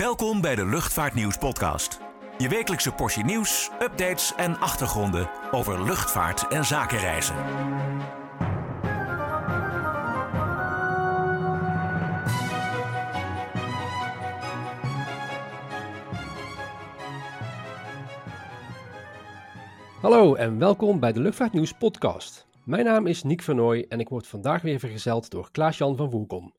Welkom bij de Luchtvaartnieuws podcast. Je wekelijkse portie nieuws, updates en achtergronden over luchtvaart en zakenreizen. Hallo en welkom bij de Luchtvaartnieuws podcast. Mijn naam is Nick Vernooy en ik word vandaag weer vergezeld door Klaas-Jan van Voelkom.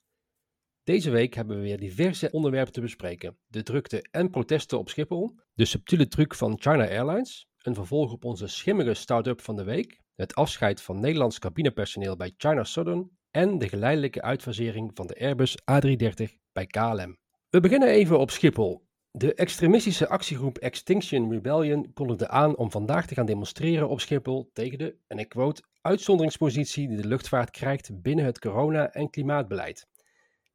Deze week hebben we weer diverse onderwerpen te bespreken. De drukte en protesten op Schiphol, de subtiele truc van China Airlines, een vervolg op onze schimmige start-up van de week, het afscheid van Nederlands cabinepersoneel bij China Southern en de geleidelijke uitfasering van de Airbus A330 bij KLM. We beginnen even op Schiphol. De extremistische actiegroep Extinction Rebellion kondigde aan om vandaag te gaan demonstreren op Schiphol tegen de, en ik quote, uitzonderingspositie die de luchtvaart krijgt binnen het corona- en klimaatbeleid.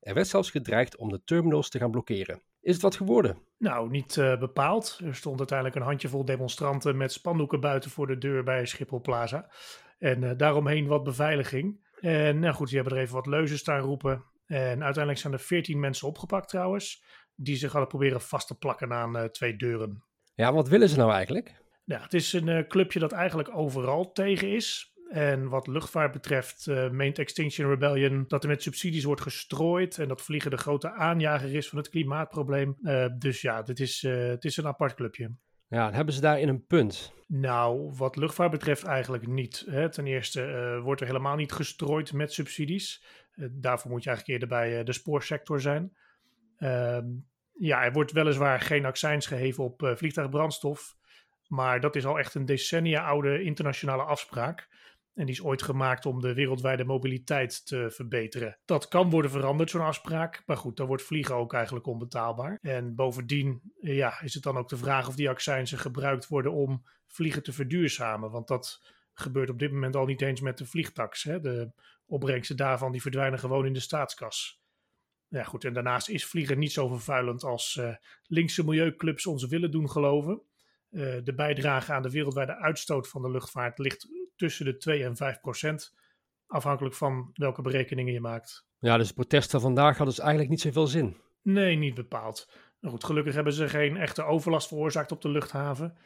Er werd zelfs gedreigd om de terminals te gaan blokkeren. Is het wat geworden? Nou, niet uh, bepaald. Er stond uiteindelijk een handjevol demonstranten met spandoeken buiten voor de deur bij Schiphol Plaza. En uh, daaromheen wat beveiliging. En nou goed, die hebben er even wat leuzen staan roepen. En uiteindelijk zijn er veertien mensen opgepakt trouwens, die zich hadden proberen vast te plakken aan uh, twee deuren. Ja, wat willen ze nou eigenlijk? Ja, het is een clubje dat eigenlijk overal tegen is. En wat luchtvaart betreft uh, meent Extinction Rebellion dat er met subsidies wordt gestrooid en dat vliegen de grote aanjager is van het klimaatprobleem. Uh, dus ja, dit is, uh, het is een apart clubje. Ja, hebben ze daarin een punt? Nou, wat luchtvaart betreft eigenlijk niet. Hè. Ten eerste wordt er helemaal niet gestrooid met subsidies. daarvoor moet je eigenlijk eerder bij de spoorsector zijn. Ehm, ja, er wordt weliswaar geen accijns geheven op vliegtuigbrandstof. Maar dat is al echt een decennia oude internationale afspraak. En die is ooit gemaakt om de wereldwijde mobiliteit te verbeteren. Dat kan worden veranderd, zo'n afspraak. Maar goed, dan wordt vliegen ook eigenlijk onbetaalbaar. En bovendien ja, is het dan ook de vraag of die accijnsen gebruikt worden om vliegen te verduurzamen. Want dat gebeurt op dit moment al niet eens met de vliegtax. Hè? De opbrengsten daarvan die verdwijnen gewoon in de staatskas. Ja, goed, en daarnaast is vliegen niet zo vervuilend als uh, linkse milieuclubs ons willen doen geloven. Uh, de bijdrage aan de wereldwijde uitstoot van de luchtvaart ligt tussen de 2 en 5 procent. Afhankelijk van welke berekeningen je maakt. Ja, dus de protesten vandaag hadden dus eigenlijk niet zoveel zin. Nee, niet bepaald. Nou goed, gelukkig hebben ze geen echte overlast veroorzaakt op de luchthaven.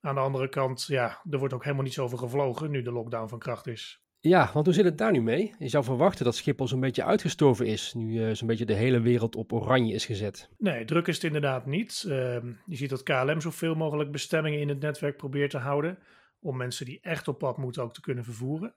Aan de andere kant, ja, er wordt ook helemaal niet zoveel gevlogen nu de lockdown van kracht is. Ja, want hoe zit het daar nu mee? Je zou verwachten dat Schiphol zo'n beetje uitgestorven is, nu uh, zo'n beetje de hele wereld op oranje is gezet. Nee, druk is het inderdaad niet. Uh, je ziet dat KLM zoveel mogelijk bestemmingen in het netwerk probeert te houden om mensen die echt op pad moeten ook te kunnen vervoeren.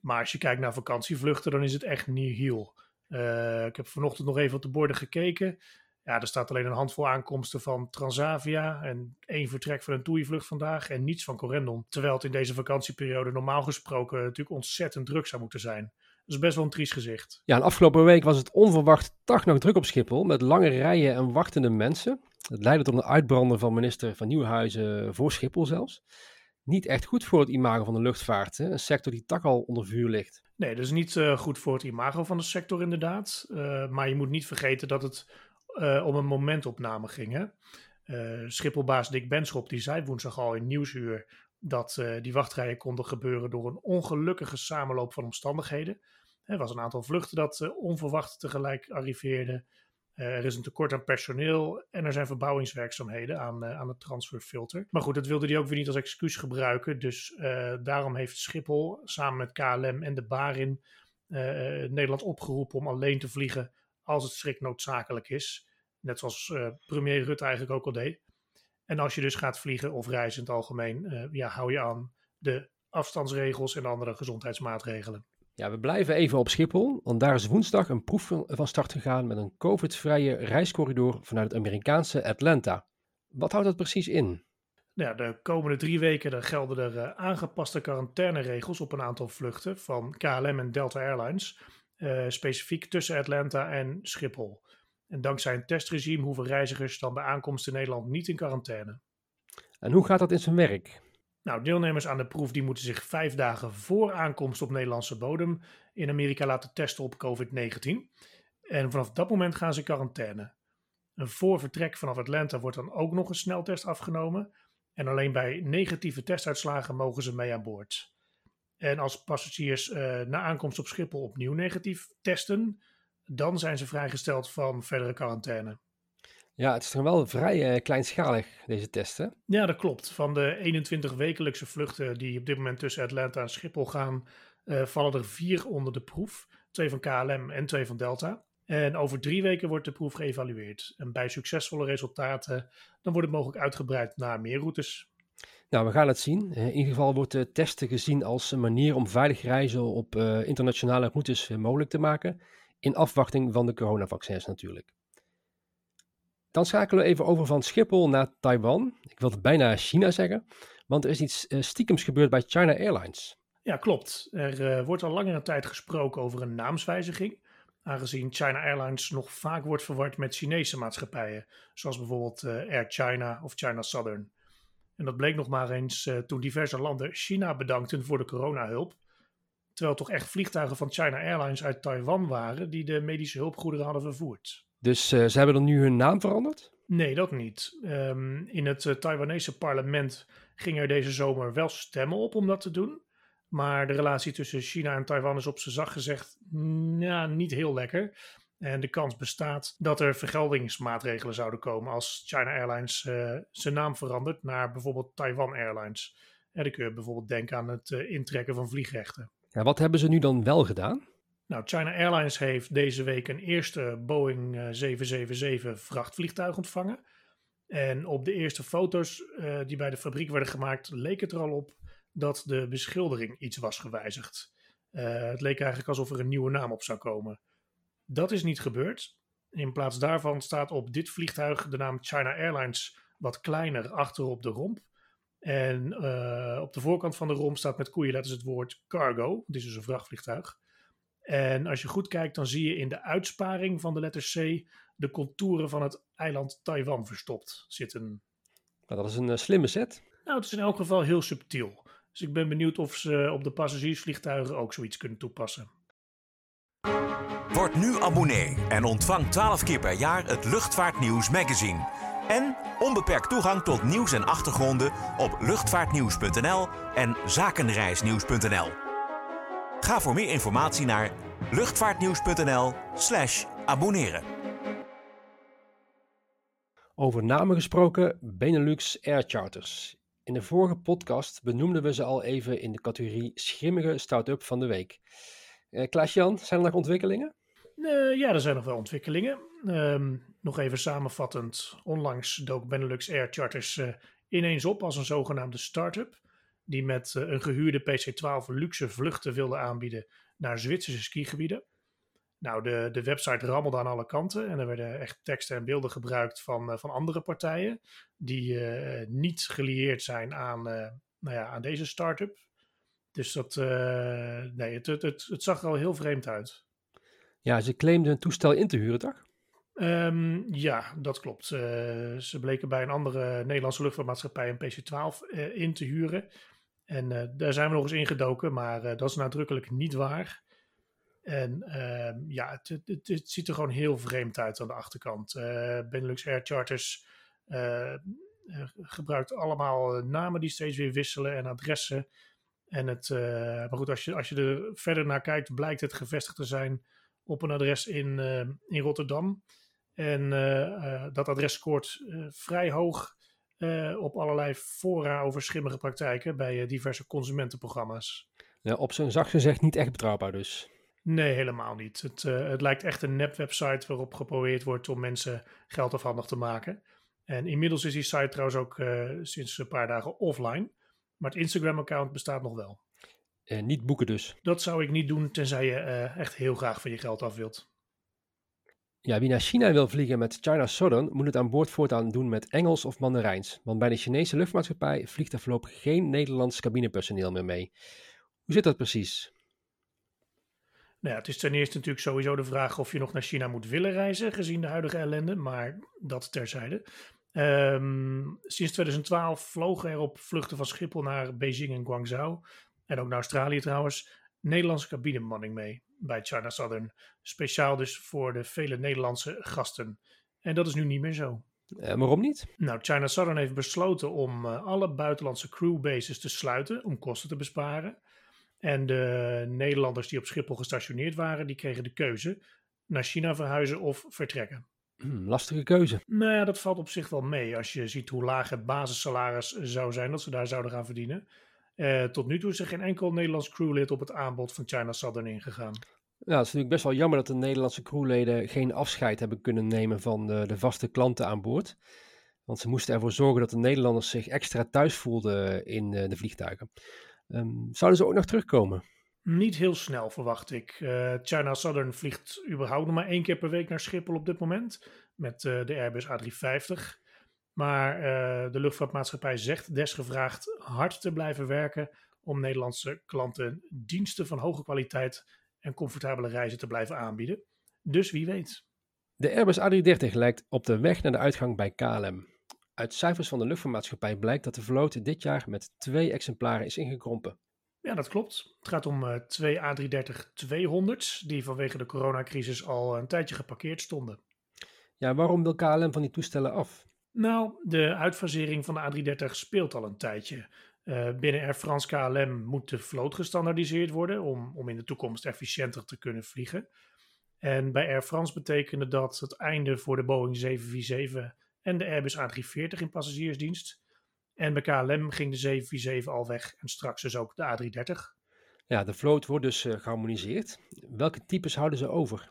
Maar als je kijkt naar vakantievluchten, dan is het echt nihil. Uh, ik heb vanochtend nog even op de borden gekeken. Ja, er staat alleen een handvol aankomsten van Transavia en één vertrek van een TUI-vlucht vandaag en niets van Corendon. Terwijl het in deze vakantieperiode normaal gesproken natuurlijk ontzettend druk zou moeten zijn. Dat is best wel een triest gezicht. Ja, en afgelopen week was het onverwacht dag nog druk op Schiphol met lange rijen en wachtende mensen. Het leidde tot een uitbrander van minister van Nieuwhuizen voor Schiphol zelfs niet echt goed voor het imago van de luchtvaart. Hè? Een sector die tak al onder vuur ligt. Nee, dat is niet uh, goed voor het imago van de sector inderdaad. Uh, maar je moet niet vergeten dat het uh, om een momentopname ging. Hè? Schipholbaas Dick Benschop die zei woensdag al in Nieuwsuur dat die wachtrijen konden gebeuren door een ongelukkige samenloop van omstandigheden. Er was een aantal vluchten dat onverwacht tegelijk arriveerden. Uh, er is een tekort aan personeel en er zijn verbouwingswerkzaamheden aan, uh, aan het transferfilter. Maar goed, dat wilde hij ook weer niet als excuus gebruiken. Dus uh, daarom heeft Schiphol samen met KLM en de Barin Nederland opgeroepen om alleen te vliegen als het strikt noodzakelijk is. Net zoals premier Rutte eigenlijk ook al deed. En als je dus gaat vliegen of reizen in het algemeen, ja, hou je aan de afstandsregels en andere gezondheidsmaatregelen. Ja, we blijven even op Schiphol, want daar is woensdag een proef van start gegaan met een COVID-vrije reiscorridor vanuit het Amerikaanse Atlanta. Wat houdt dat precies in? Ja, de komende drie weken gelden er uh, aangepaste quarantaineregels op een aantal vluchten van KLM en Delta Airlines, uh, specifiek tussen Atlanta en Schiphol. En dankzij een testregime hoeven reizigers dan bij aankomst in Nederland niet in quarantaine. En hoe gaat dat in zijn werk? Nou, deelnemers aan de proef die moeten zich vijf dagen voor aankomst op Nederlandse bodem in Amerika laten testen op COVID-19. En vanaf dat moment gaan ze in quarantaine. Een voor vertrek vanaf Atlanta wordt dan ook nog een sneltest afgenomen. En alleen bij negatieve testuitslagen mogen ze mee aan boord. En als passagiers uh, na aankomst op Schiphol opnieuw negatief testen, dan zijn ze vrijgesteld van verdere quarantaine. Ja, het is toch wel vrij uh, kleinschalig, deze testen. Ja, dat klopt. Van de 21 wekelijkse vluchten die op dit moment tussen Atlanta en Schiphol gaan, uh, vallen er vier onder de proef. Twee van KLM en twee van Delta. En over drie weken wordt de proef geëvalueerd. En bij succesvolle resultaten, dan wordt het mogelijk uitgebreid naar meer routes. Nou, we gaan het zien. In ieder geval wordt de testen gezien als een manier om veilig reizen op uh, internationale routes mogelijk te maken. In afwachting van de coronavaccins natuurlijk. Dan schakelen we even over van Schiphol naar Taiwan. Ik wilde bijna China zeggen, want er is iets uh, stiekems gebeurd bij China Airlines. Ja, klopt. Er uh, wordt al langere tijd gesproken over een naamswijziging. Aangezien China Airlines nog vaak wordt verward met Chinese maatschappijen, zoals bijvoorbeeld uh, Air China of China Southern. En dat bleek nog maar eens toen diverse landen China bedankten voor de coronahulp. Terwijl toch echt vliegtuigen van China Airlines uit Taiwan waren die de medische hulpgoederen hadden vervoerd. Dus uh, ze hebben dan nu hun naam veranderd? Nee, dat niet. Um, in het uh, Taiwanese parlement ging er deze zomer wel stemmen op om dat te doen. Maar de relatie tussen China en Taiwan is op zijn zacht gezegd ja, niet heel lekker. En de kans bestaat dat er vergeldingsmaatregelen zouden komen als China Airlines uh, zijn naam verandert naar bijvoorbeeld Taiwan Airlines. En dan kun je bijvoorbeeld denken aan het intrekken van vliegrechten. Ja, wat hebben ze nu dan wel gedaan? Nou, China Airlines heeft deze week een eerste Boeing 777 eh, vrachtvliegtuig ontvangen. En op de eerste foto's uh, die bij de fabriek werden gemaakt, leek het er al op dat de beschildering iets was gewijzigd. Uh, het leek eigenlijk alsof er een nieuwe naam op zou komen. Dat is niet gebeurd. In plaats daarvan staat op dit vliegtuig de naam China Airlines wat kleiner achter op de romp. En op de voorkant van de romp staat met koeienletters het woord cargo. Dit is dus een vrachtvliegtuig. En als je goed kijkt, dan zie je in de uitsparing van de letter C de contouren van het eiland Taiwan verstopt zitten. Nou, dat is een uh, slimme set. Nou, het is in elk geval heel subtiel. Dus ik ben benieuwd of ze op de passagiersvliegtuigen ook zoiets kunnen toepassen. Word nu abonnee en ontvang 12 keer per jaar het Luchtvaartnieuws magazine. En onbeperkt toegang tot nieuws en achtergronden op luchtvaartnieuws.nl en zakenreisnieuws.nl. Ga voor meer informatie naar luchtvaartnieuws.nl/slash abonneren. Over namen gesproken, Benelux Air Charters. In de vorige podcast benoemden we ze al even in de categorie schimmige start-up van de week. Uh, Klaas-Jan, zijn er nog ontwikkelingen? Uh, ja, er zijn nog wel ontwikkelingen. Uh, nog even samenvattend, onlangs dook Benelux Air Charters uh, ineens op als een zogenaamde start-up die met uh, een gehuurde PC-12 luxe vluchten wilde aanbieden naar Zwitserse skigebieden. Nou, de, de website rammelde aan alle kanten en er werden echt teksten en beelden gebruikt van, uh, van andere partijen die uh, niet gelieerd zijn aan, nou ja, aan deze start-up. Dus dat, nee, het, het, het, het, zag er al heel vreemd uit. Ja, ze claimden een toestel in te huren, toch? Um, ja, dat klopt. ze bleken bij een andere Nederlandse luchtvaartmaatschappij een PC-12 in te huren. En uh, daar zijn we nog eens ingedoken, maar uh, dat is nadrukkelijk niet waar. En uh, ja, het, het, het, ziet er gewoon heel vreemd uit aan de achterkant. Eh, Benelux Air Charters gebruikt allemaal namen die steeds weer wisselen en adressen. En het, maar goed, als je, als je er verder naar kijkt, blijkt het gevestigd te zijn op een adres in, in Rotterdam. En dat adres scoort vrij hoog uh, op allerlei fora over schimmige praktijken bij uh, diverse consumentenprogramma's. Ja, op zijn zacht gezegd niet echt betrouwbaar dus. Nee, helemaal niet. Het, uh, het lijkt echt een nepwebsite waarop geprobeerd wordt om mensen geld afhandig te maken. En inmiddels is die site trouwens ook sinds een paar dagen offline. Maar het Instagram-account bestaat nog wel. niet boeken dus. Dat zou ik niet doen, tenzij je echt heel graag van je geld af wilt. Ja, wie naar China wil vliegen met China Southern moet het aan boord voortaan doen met Engels of Mandarijns. Want bij de Chinese luchtmaatschappij vliegt er voorlopig geen Nederlands cabinepersoneel meer mee. Hoe zit dat precies? Nou ja, het is ten eerste natuurlijk sowieso de vraag of je nog naar China moet willen reizen, gezien de huidige ellende, maar dat terzijde. Um, sinds 2012 vlogen er op vluchten van Schiphol naar Beijing en Guangzhou, en ook naar Australië trouwens, Nederlandse cabinemanning mee bij China Southern. Speciaal dus voor de vele Nederlandse gasten. En dat is nu niet meer zo. Uh, waarom niet? Nou, China Southern heeft besloten om uh, alle buitenlandse crewbases te sluiten om kosten te besparen. En de Nederlanders die op Schiphol gestationeerd waren, die kregen de keuze naar China verhuizen of vertrekken. Hmm, lastige keuze. Nou ja, dat valt op zich wel mee als je ziet hoe laag het basissalaris zou zijn dat ze daar zouden gaan verdienen. Uh, tot nu toe is er geen enkel Nederlands crewlid op het aanbod van China Southern ingegaan. Ja, het is natuurlijk best wel jammer dat de Nederlandse crewleden geen afscheid hebben kunnen nemen van de, de vaste klanten aan boord. Want ze moesten ervoor zorgen dat de Nederlanders zich extra thuis voelden in uh, de vliegtuigen. Um, zouden ze ook nog terugkomen? Niet heel snel, verwacht ik. Uh, China Southern vliegt überhaupt nog maar één keer per week naar Schiphol op dit moment. Met uh, de Airbus A350. Maar uh, de luchtvaartmaatschappij zegt desgevraagd hard te blijven werken om Nederlandse klanten diensten van hoge kwaliteit en comfortabele reizen te blijven aanbieden. Dus wie weet. De Airbus A330 lijkt op de weg naar de uitgang bij KLM. Uit cijfers van de luchtvaartmaatschappij blijkt dat de vloot dit jaar met twee exemplaren is ingekrompen. Ja, dat klopt. Het gaat om uh, twee A330-200's die vanwege de coronacrisis al een tijdje geparkeerd stonden. Ja, waarom wil KLM van die toestellen af? Nou, de uitfasering van de A330 speelt al een tijdje. Uh, binnen Air France KLM moet de vloot gestandardiseerd worden om, om in de toekomst efficiënter te kunnen vliegen. En bij Air France betekende dat het einde voor de Boeing 747 en de Airbus A340 in passagiersdienst. En bij KLM ging de 747 al weg en straks dus ook de A330. Ja, de vloot wordt dus uh, geharmoniseerd. Welke types houden ze over?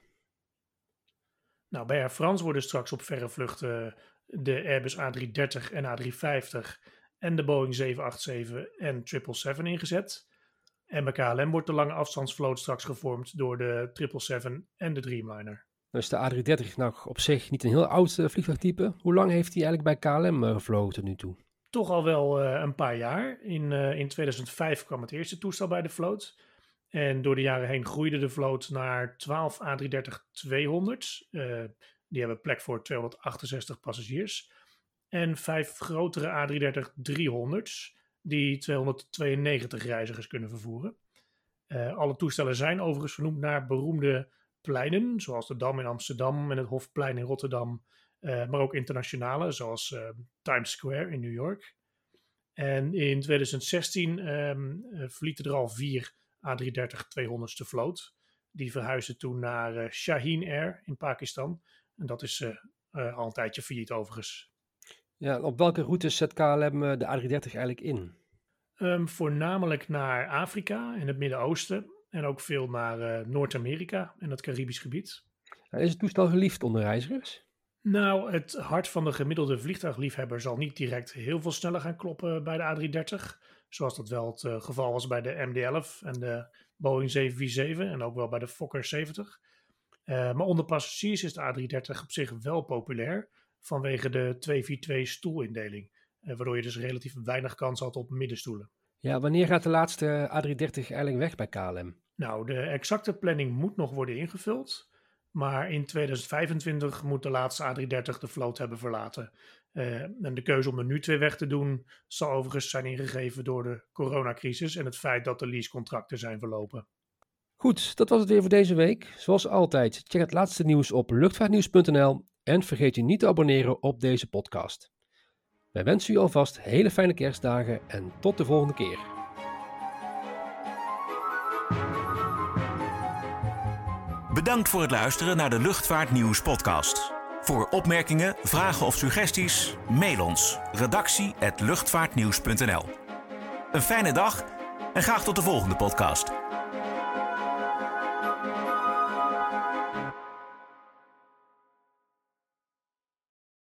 Nou, bij Air France worden straks op verre vluchten de Airbus A330 en A350 en de Boeing 787 en 777 ingezet. En bij KLM wordt de lange afstandsvloot straks gevormd door de 777 en de Dreamliner. Dus de A330 nou op zich niet een heel oud uh, vliegtuigtype. Hoe lang heeft hij eigenlijk bij KLM uh, gevlogen tot nu toe? Toch al wel uh, een paar jaar. In, in 2005 kwam het eerste toestel bij de vloot. En door de jaren heen groeide de vloot naar 12 A330-200's. Die hebben plek voor 268 passagiers. En vijf grotere A330-300's die 292 reizigers kunnen vervoeren. Uh, alle toestellen zijn overigens vernoemd naar beroemde pleinen, zoals de Dam in Amsterdam en het Hofplein in Rotterdam, uh, maar ook internationale, zoals uh, Times Square in New York. En in 2016 um, verlieten er al vier A330-200ste vloot. Die verhuisden toen naar Shaheen Air in Pakistan. En dat is al een tijdje failliet overigens. Ja, op welke routes zet KLM de A330 eigenlijk in? Um, voornamelijk naar Afrika en het Midden-Oosten. En ook veel naar Noord-Amerika en het Caribisch gebied. Is het toestel geliefd onder reizigers? Nou, het hart van de gemiddelde vliegtuigliefhebber zal niet direct heel veel sneller gaan kloppen bij de A330. Zoals dat wel het uh, geval was bij de MD-11 en de Boeing 747 en ook wel bij de Fokker 70. Uh, maar onder passagiers is de A330 op zich wel populair vanwege de 242 stoelindeling. Uh, waardoor je dus relatief weinig kans had op middenstoelen. Ja, wanneer gaat de laatste A330 eigenlijk weg bij KLM? Nou, de exacte planning moet nog worden ingevuld. Maar in 2025 moet de laatste A330 de vloot hebben verlaten. Uh, en de keuze om er nu twee weg te doen, zal overigens zijn ingegeven door de coronacrisis en het feit dat de leasecontracten zijn verlopen. Goed, dat was het weer voor deze week. Zoals altijd, check het laatste nieuws op luchtvaartnieuws.nl en vergeet je niet te abonneren op deze podcast. Wij wensen u alvast hele fijne kerstdagen en tot de volgende keer. Bedankt voor het luisteren naar de Luchtvaartnieuws podcast. Voor opmerkingen, vragen of suggesties, mail ons redactie@luchtvaartnieuws.nl. Een fijne dag en graag tot de volgende podcast.